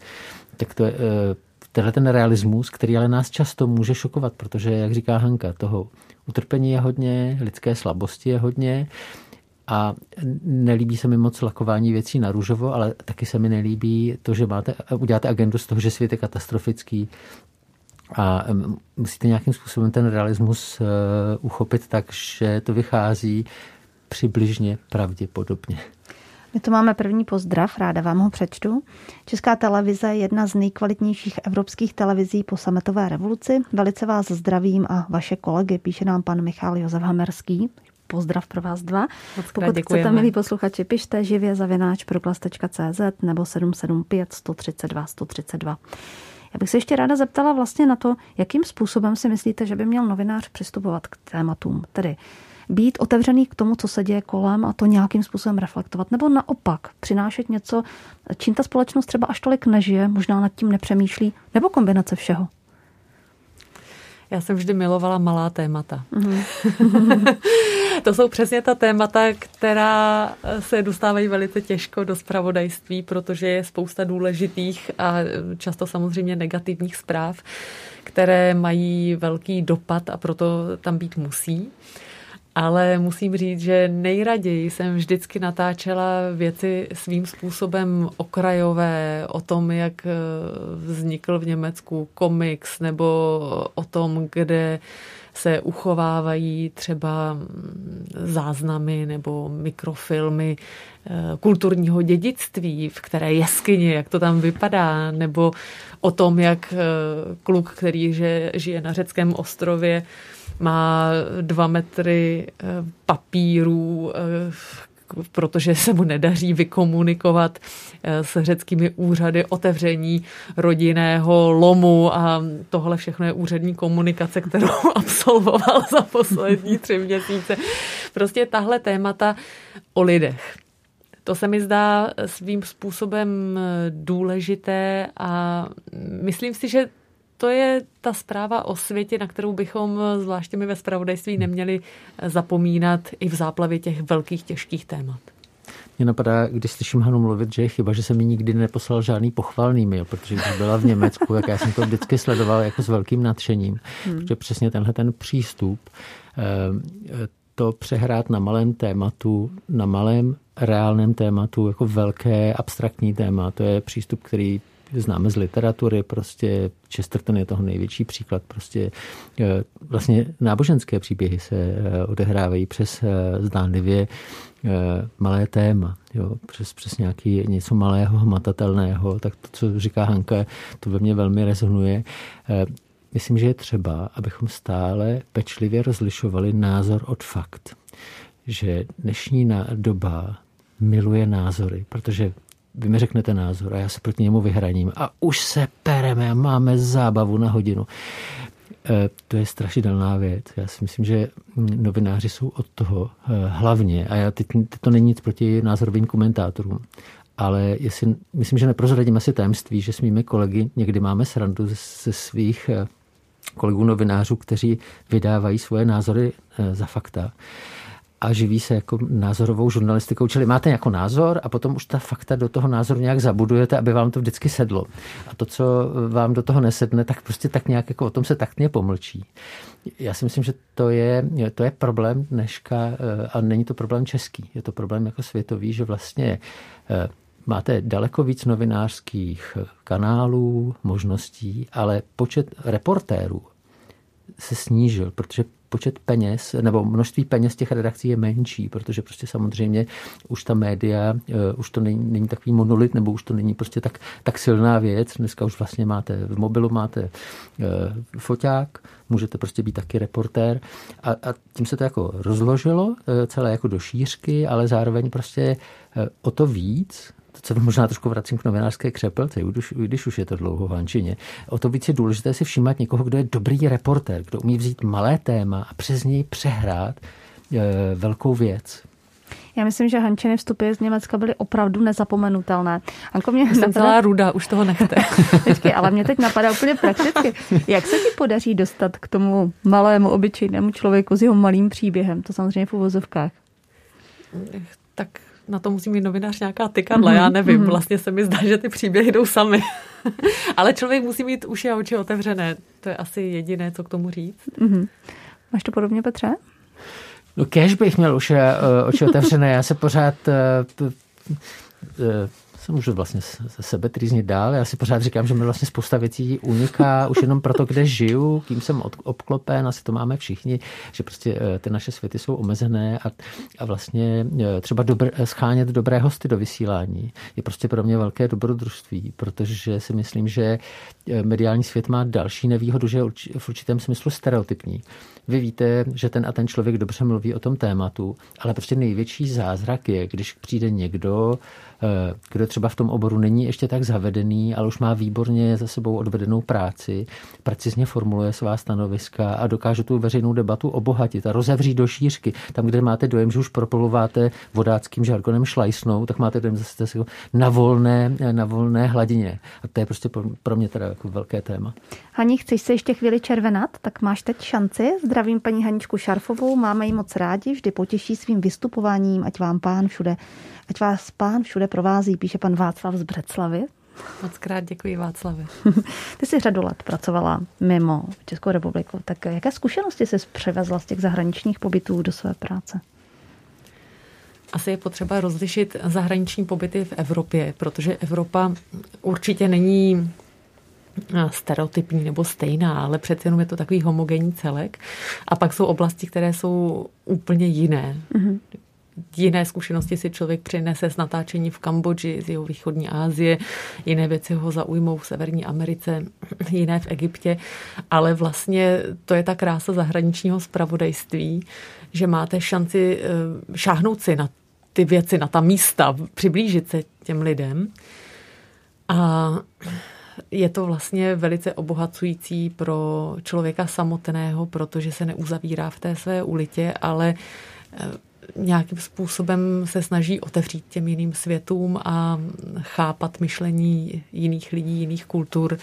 Tak to je eh, tenhle ten realismus, který ale nás často může šokovat, protože, jak říká Hanka, toho utrpení je hodně, lidské slabosti je hodně a nelíbí se mi moc lakování věcí na růžovo, ale taky se mi nelíbí to, že máte, uděláte agendu z toho, že svět je katastrofický a musíte nějakým způsobem ten realismus uh, uchopit tak, že to vychází přibližně pravděpodobně. My tu máme první pozdrav, ráda vám ho přečtu. Česká televize je jedna z nejkvalitnějších evropských televizí po sametové revoluci. Velice vás zdravím a vaše kolegy, píše nám pan Michal Josef Hamerský. Pozdrav pro vás dva. Pokud děkujeme. chcete, milí posluchači, pište živě zavináč proglas.cz nebo 775 132 132. Já bych se ještě ráda zeptala vlastně na to, jakým způsobem si myslíte, že by měl novinář přistupovat k tématům. Tedy být otevřený k tomu, co se děje kolem a to nějakým způsobem reflektovat. Nebo naopak přinášet něco, čím ta společnost třeba až tolik nežije, možná nad tím nepřemýšlí, nebo kombinace všeho. Já jsem vždy milovala malá témata. Mm-hmm. to jsou přesně ta témata, která se dostávají velice těžko do spravodajství, protože je spousta důležitých a často samozřejmě negativních zpráv, které mají velký dopad a proto tam být musí ale musím říct, že nejraději jsem vždycky natáčela věci svým způsobem okrajové, o tom, jak eh, vznikl v Německu komiks, nebo o tom, kde se uchovávají třeba mm, záznamy nebo mikrofilmy eh, kulturního dědictví, v které jeskyně, jak to tam vypadá, nebo o tom, jak eh, kluk, který žije na řeckém ostrově, má dva metry eh, papírů, eh, protože se mu nedaří vykomunikovat eh, s řeckými úřady otevření rodinného lomu a tohle všechno je úřední komunikace, kterou absolvoval za poslední tři měsíce. Prostě tahle témata o lidech. To se mi zdá svým způsobem důležité a myslím si, že to je ta zpráva o světě, na kterou bychom, zvláště my ve spravodajství, neměli zapomínat i v záplavě těch velkých, těžkých témat. Mě napadá, když slyším Hanu mluvit, že je chyba, že se mi nikdy neposlal žádný pochvalný mail, protože když byla v Německu, tak já jsem to vždycky sledoval jako s velkým nadšením, hmm. protože přesně tenhle ten přístup, eh, to přehrát na malém tématu, na malém reálném tématu, jako velké abstraktní téma, to je přístup, který známe z literatury, prostě Chesterton je toho největší příklad, prostě eh, vlastně náboženské příběhy se eh, odehrávají přes eh, zdánlivě malé téma, jo, přes, přes nějaký něco malého, hmatatelného, tak to, co říká Hanka, to ve mně velmi rezonuje. Myslím, že je třeba, abychom stále pečlivě rozlišovali názor od fakt. Že dnešní doba miluje názory, protože vy mi řeknete názor a já se proti němu vyhraním a už se pereme a máme zábavu na hodinu. E, to je strašidelná věc. Já si myslím, že novináři jsou od toho e, hlavně, a já teď, teď to není nic proti názorovým komentátorům, ale jestli, myslím, že neprozradím asi tajemství, že s mými kolegy někdy máme srandu ze svých e, kolegů novinářů, kteří vydávají svoje názory za fakta a živí se jako názorovou žurnalistikou. Čili máte jako názor a potom už ta fakta do toho názoru nějak zabudujete, aby vám to vždycky sedlo. A to, co vám do toho nesedne, tak prostě tak nějak jako o tom se taktně pomlčí. Já si myslím, že to je, to je problém dneška eh, a není to problém český. Je to problém jako světový, že vlastně eh, máte daleko víc novinářských kanálů, možností, ale počet reportérů se snížil, protože počet peněz nebo množství peněz těch redakcí je menší, protože prostě samozřejmě už ta média, už to není, není takový monolit, nebo už to není prostě tak, tak silná věc. Dneska už vlastně máte v mobilu máte foťák, můžete prostě být taky reportér a, a tím se to jako rozložilo celé jako do šířky, ale zároveň prostě o to víc se možná trošku vracím k novinářské křepelce, když, když už je to dlouho v Ančině. O to víc je důležité si všímat někoho, kdo je dobrý reportér, kdo umí vzít malé téma a přes něj přehrát e, velkou věc. Já myslím, že Hančiny vstupy z Německa byly opravdu nezapomenutelné. Anko mě Jsem napadá... celá ruda, už toho nechte. Počkej, ale mě teď napadá úplně prakticky. Jak se ti podaří dostat k tomu malému, obyčejnému člověku s jeho malým příběhem? To samozřejmě v uvozovkách. Tak na to musí mít novinář nějaká tykadla, mm-hmm. já nevím, mm-hmm. vlastně se mi zdá, že ty příběhy jdou sami. Ale člověk musí mít uši a oči otevřené, to je asi jediné, co k tomu říct. Mm-hmm. Máš to podobně, Petře? No kež bych měl uši a oči otevřené, já se pořád uh, uh, se můžu vlastně ze sebe trýznit dál. Já si pořád říkám, že mi vlastně spousta věcí uniká už jenom proto, kde žiju, kým jsem obklopen, asi to máme všichni, že prostě eh, ty naše světy jsou omezené a, a vlastně eh, třeba dobr, schánět dobré hosty do vysílání je prostě pro mě velké dobrodružství, protože si myslím, že eh, mediální svět má další nevýhodu, že je v určitém smyslu stereotypní. Vy víte, že ten a ten člověk dobře mluví o tom tématu, ale prostě největší zázrak je, když přijde někdo, Eh, kdo třeba v tom oboru není ještě tak zavedený, ale už má výborně za sebou odvedenou práci, precizně formuluje svá stanoviska a dokáže tu veřejnou debatu obohatit a rozevřít do šířky. Tam, kde máte dojem, že už propluváte vodáckým žargonem šlajsnou, tak máte dojem zase na volné, na volné hladině. A to je prostě pro mě teda jako velké téma. Hani, chceš se ještě chvíli červenat? Tak máš teď šanci. Zdravím paní Haničku Šarfovou, máme ji moc rádi, vždy potěší svým vystupováním, ať vám pán všude Ať vás pán všude provází, píše pan Václav z Břeclavy. Moc krát děkuji Václavi. Ty jsi řadu let pracovala mimo Českou republiku, tak jaké zkušenosti jsi přivezla z těch zahraničních pobytů do své práce? Asi je potřeba rozlišit zahraniční pobyty v Evropě, protože Evropa určitě není stereotypní nebo stejná, ale přece jenom je to takový homogenní celek. A pak jsou oblasti, které jsou úplně jiné. Mm-hmm jiné zkušenosti si člověk přinese z natáčení v Kambodži, z jeho východní Asie, jiné věci ho zaujmou v Severní Americe, jiné v Egyptě, ale vlastně to je ta krása zahraničního spravodajství, že máte šanci eh, šáhnout si na ty věci, na ta místa, přiblížit se těm lidem. A je to vlastně velice obohacující pro člověka samotného, protože se neuzavírá v té své ulitě, ale eh, nějakým způsobem se snaží otevřít těm jiným světům a chápat myšlení jiných lidí, jiných kultur.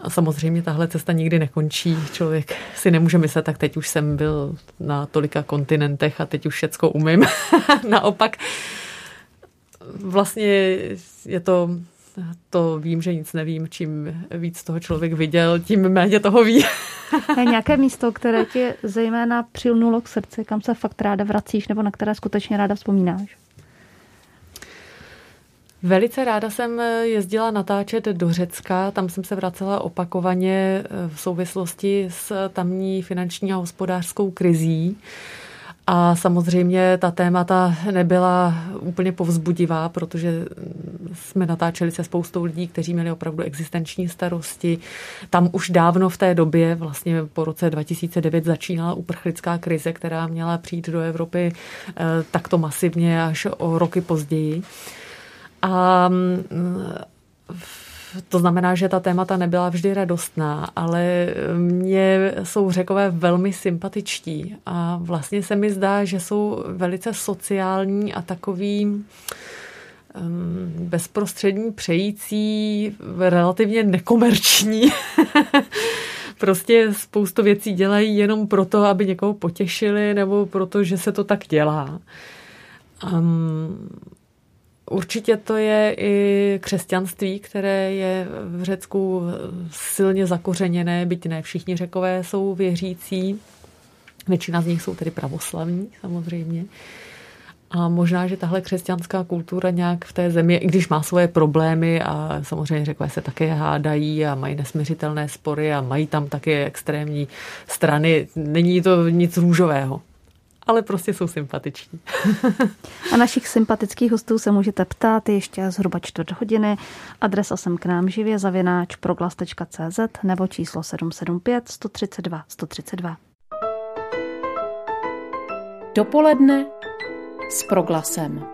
A samozřejmě tahle cesta nikdy nekončí. Člověk si nemůže myslet, tak teď už jsem byl na tolika kontinentech a teď už všecko umím. Naopak vlastně je to to vím, že nic nevím. Čím víc toho člověk viděl, tím méně toho ví. je nějaké místo, které ti zejména přilnulo k srdci, kam se fakt ráda vracíš nebo na které skutečně ráda vzpomínáš? Velice ráda jsem jezdila natáčet do Řecka, tam jsem se vracela opakovaně v souvislosti s tamní finanční a hospodářskou krizí. A samozřejmě ta témata nebyla úplně povzbudivá, protože jsme natáčeli se spoustou lidí, kteří měli opravdu existenční starosti. Tam už dávno v té době, vlastně po roce 2009, začínala uprchlická krize, která měla přijít do Evropy eh, takto masivně až o roky později. A v to znamená, že ta témata nebyla vždy radostná, ale mě jsou řekové velmi sympatičtí a vlastně se mi zdá, že jsou velice sociální a takový um, bezprostřední přející, relativně nekomerční. prostě spoustu věcí dělají jenom proto, aby někoho potěšili nebo proto, že se to tak dělá. Um, Určitě to je i křesťanství, které je v Řecku silně zakořeněné, byť ne všichni řekové jsou věřící. Většina z nich jsou tedy pravoslavní samozřejmě. A možná, že tahle křesťanská kultura nějak v té zemi, i když má svoje problémy a samozřejmě řekové se také hádají a mají nesměřitelné spory a mají tam také extrémní strany, není to nic růžového ale prostě jsou sympatiční. a našich sympatických hostů se můžete ptát ještě zhruba čtvrt hodiny. Adresa sem k nám živě zavináč proglas.cz nebo číslo 775 132 132. Dopoledne s proglasem.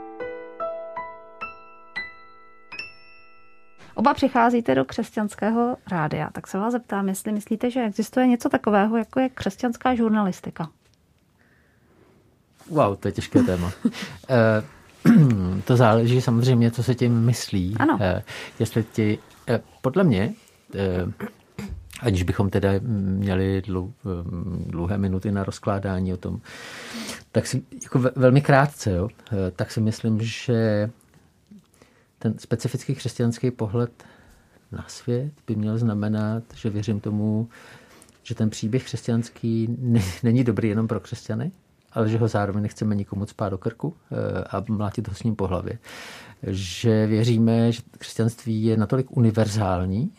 Oba přicházíte do křesťanského rádia, tak se vás zeptám, jestli myslíte, že existuje něco takového, jako je křesťanská žurnalistika. Wow, to je těžké téma. Eh, to záleží samozřejmě, co se tím myslí. Ano. Eh, jestli ti, eh, podle mě, aniž bychom teda měli dlouhé minuty na rozkládání o tom, tak si jako velmi krátce, jo, tak si myslím, že ten specifický křesťanský pohled na svět by měl znamenat, že věřím tomu, že ten příběh křesťanský není dobrý jenom pro křesťany, ale že ho zároveň nechceme nikomu spát do krku eh, a mlátit ho s ním po hlavě. Že věříme, že křesťanství je natolik univerzální,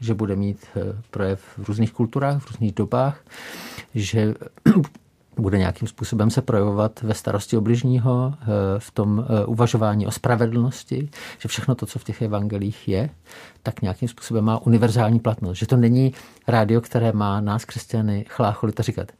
že bude mít eh, projev v různých kulturách, v různých dobách, že bude nějakým způsobem se projevovat ve starosti o bližního, eh, v tom uvažování o spravedlnosti, že všechno to, co v těch evangelích je, tak nějakým způsobem má univerzální platnost. Že to není rádio, které má nás, křesťany, chlácholit a říkat,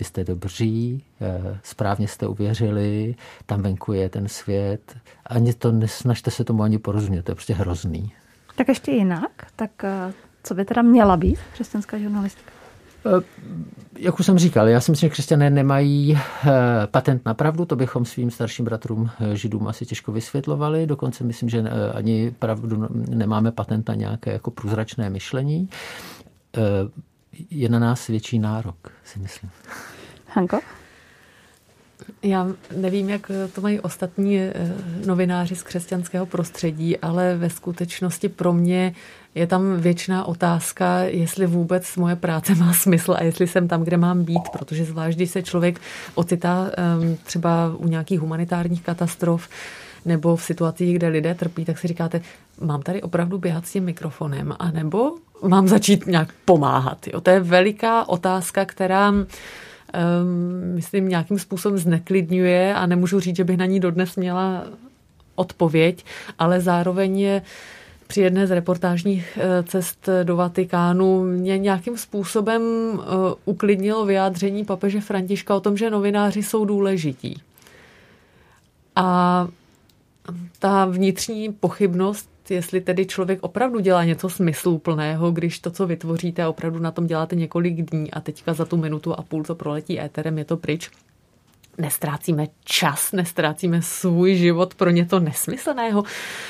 vy jste dobří, eh, správně jste uvěřili, tam venku je ten svět. Ani to nesnažte se tomu ani porozumět, to je prostě hrozný. Tak ještě jinak, tak eh, co by teda měla být křesťanská žurnalistika? Eh, jak už jsem říkal, já si myslím, že křesťané nemají patent na pravdu, to bychom svým starším bratrům židům asi těžko vysvětlovali. Dokonce myslím, že ani pravdu nemáme patent na nějaké jako průzračné myšlení je na nás větší nárok, si myslím. Hanko? Já nevím, jak to mají ostatní eh, novináři z křesťanského prostředí, ale ve skutečnosti pro mě je tam věčná otázka, jestli vůbec moje práce má smysl a jestli jsem tam, kde mám být, protože zvlášť, když se člověk ocitá ehm, třeba u nějakých humanitárních katastrof, nebo v situacích, kde lidé trpí, tak si říkáte, mám tady opravdu běhat s tím mikrofonem, anebo mám začít nějak pomáhat. Jo? To je veliká otázka, která myslím, nějakým způsobem zneklidňuje a nemůžu říct, že bych na ní dodnes měla odpověď, ale zároveň je při jedné z reportážních eh, cest do Vatikánu mě nějakým způsobem eh, uklidnilo vyjádření papeže Františka o tom, že novináři jsou důležití. A ta vnitřní pochybnost, jestli tedy člověk opravdu dělá něco smysluplného, když to, co vytvoříte, opravdu na tom děláte několik dní a teďka za tu minutu a půl, co proletí éterem, je to pryč. Nestrácíme čas, nestrácíme svůj život pro něco nesmyslného.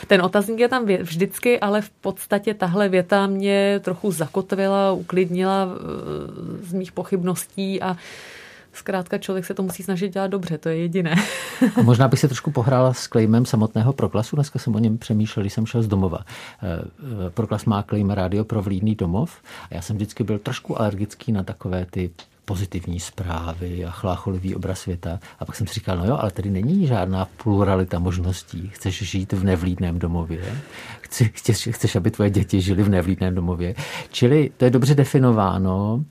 Ten otazník je tam vždycky, ale v podstatě tahle věta mě trochu zakotvila, uklidnila eh, z mých pochybností a Zkrátka člověk se to musí snažit dělat dobře, to je jediné. A možná bych se trošku pohrála s klejmem samotného Proklasu. Dneska jsem o něm přemýšlel, když jsem šel z domova. Eh, eh, Proklas má klejm rádio pro vlídný domov a já jsem vždycky byl trošku alergický na takové ty pozitivní zprávy a chlácholivý obraz světa. A pak jsem si říkal, no jo, ale tady není žádná pluralita možností. Chceš žít v nevlídném domově, chceš, chceš, aby tvoje děti žili v nevlídném domově. Čili to je dobře definováno,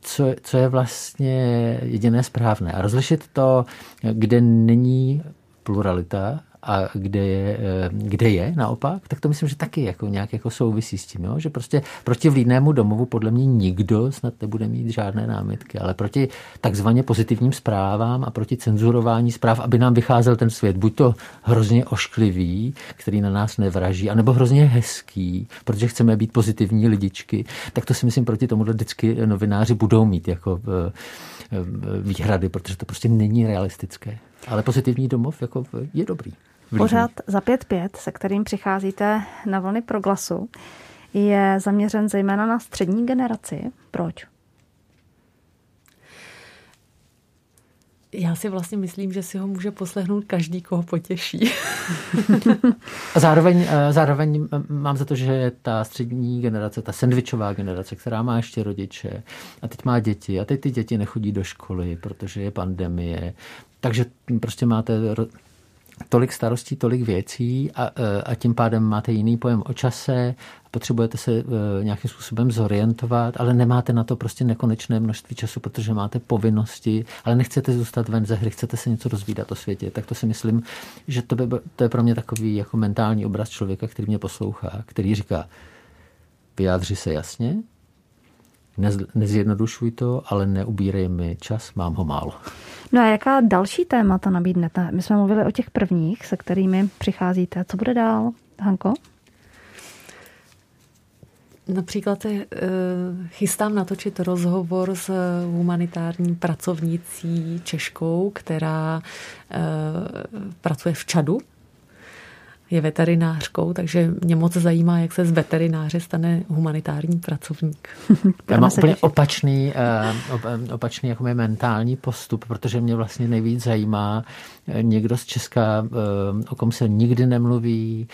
co, co je vlastně jediné správné. A rozlišit to, kde není pluralita a kde je, eh, kde je naopak, tak to myslím, že taky jako nějak jako souvisí s tím, jo? že prostě proti vlídnému domovu podle mě nikdo snad nebude mít žádné námitky, ale proti takzvaně pozitivním zprávám a proti cenzurování zpráv, aby nám vycházel ten svět, buď to hrozně ošklivý, který na nás nevraží, anebo hrozně hezký, protože chceme být pozitivní lidičky, tak to si myslím proti tomu vždycky novináři budou mít jako eh, eh, výhrady, protože to prostě není realistické. Ale pozitivní domov jako je dobrý. Pořád za 5-5, se kterým přicházíte na vlny proglasu, je zaměřen zejména na střední generaci. Proč? Já si vlastně myslím, že si ho může poslechnout každý, koho potěší. a zároveň, eh, zároveň mám za to, že ta střední generace, ta sandvičová generace, která má ještě rodiče a teď má děti a teď ty děti nechodí do školy, protože je pandemie, takže prostě máte tolik starostí, tolik věcí a, e, a tím pádem máte jiný pojem o čase, potřebujete se e, nějakým způsobem zorientovat, ale nemáte na to prostě nekonečné množství času, protože máte povinnosti, ale nechcete zůstat ven ze hry, chcete se něco rozvídat o světě. Tak to si myslím, že to, by, to je pro mě takový jako mentální obraz člověka, který mě poslouchá, který říká, vyjádři se jasně, nezjednodušuj to, ale neubírej mi čas, mám ho málo. No a jaká další témata nabídnete? My jsme mluvili o těch prvních, se kterými přicházíte. Co bude dál, Hanko? Například se uh, chystám natočit rozhovor s humanitární pracovnicí Češkou, která uh, pracuje v Čadu je veterinářkou, takže mě moc zajímá, jak se z veterináře stane humanitární pracovník. Já mám úplně opačný, eh, opačný jako mentální postup, protože mě vlastně nejvíc zajímá eh, někdo z Česka, eh, o kom se nikdy nemluví,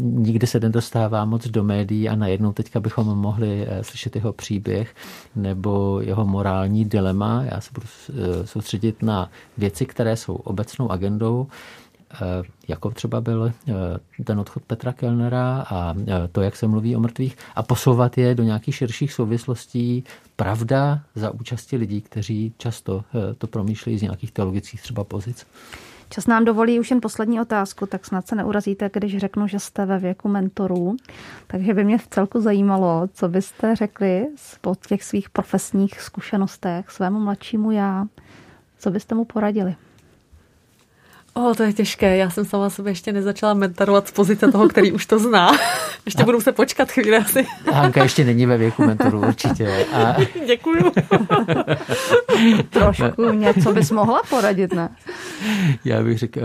nikdy se nedostává moc do médií a najednou teďka bychom mohli slyšet jeho příběh nebo jeho morální dilema. Já se budu soustředit na věci, které jsou obecnou agendou Eh, jako třeba byl eh, ten odchod Petra Kellnera a eh, to, jak se mluví o mrtvých a posouvat je do nějakých širších souvislostí. Pravda za účasti lidí, kteří často to promýšlejí z nějakých teologických třeba pozic. Čas nám dovolí už jen poslední otázku, tak snad se neurazíte, když řeknu, že jste ve věku mentorů. Takže by mě v celku zajímalo, co byste řekli po těch svých profesních zkušenostech svému mladšímu já, co byste mu poradili? O, to je těžké. Já jsem sama sebe ještě nezačala mentorovat z pozice toho, který už to zná. Ještě budu se počkat chvíli asi. Hanka ještě není ve věku mentoru, určitě. A... Děkuju. Trošku něco bys mohla poradit, ne? Já bych řekl, uh,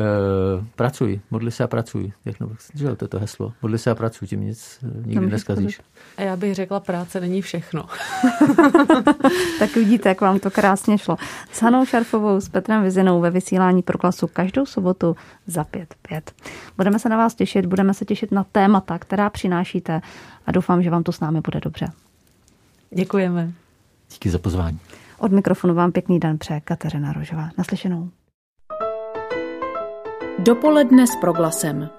pracuj, modli se a pracuj. Jak no, že to je to heslo. Modli se a pracuj, tím nic eh, nikdy neskazíš. A já bych řekla, práce není všechno. tak vidíte, jak vám to krásně šlo. S Hanou Šarfovou, s Petrem Vizinou ve vysílání pro klasu každou sobotu za 5.5. Budeme se na vás těšit, budeme se těšit na témata, která přinášíte a doufám, že vám to s námi bude dobře. Děkujeme. Díky za pozvání. Od mikrofonu vám pěkný den přeje Kateřina Rožová. Naslyšenou. Dopoledne s proglasem.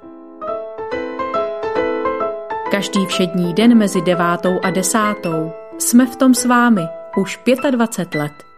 Každý všední den mezi devátou a desátou jsme v tom s vámi už 25 let.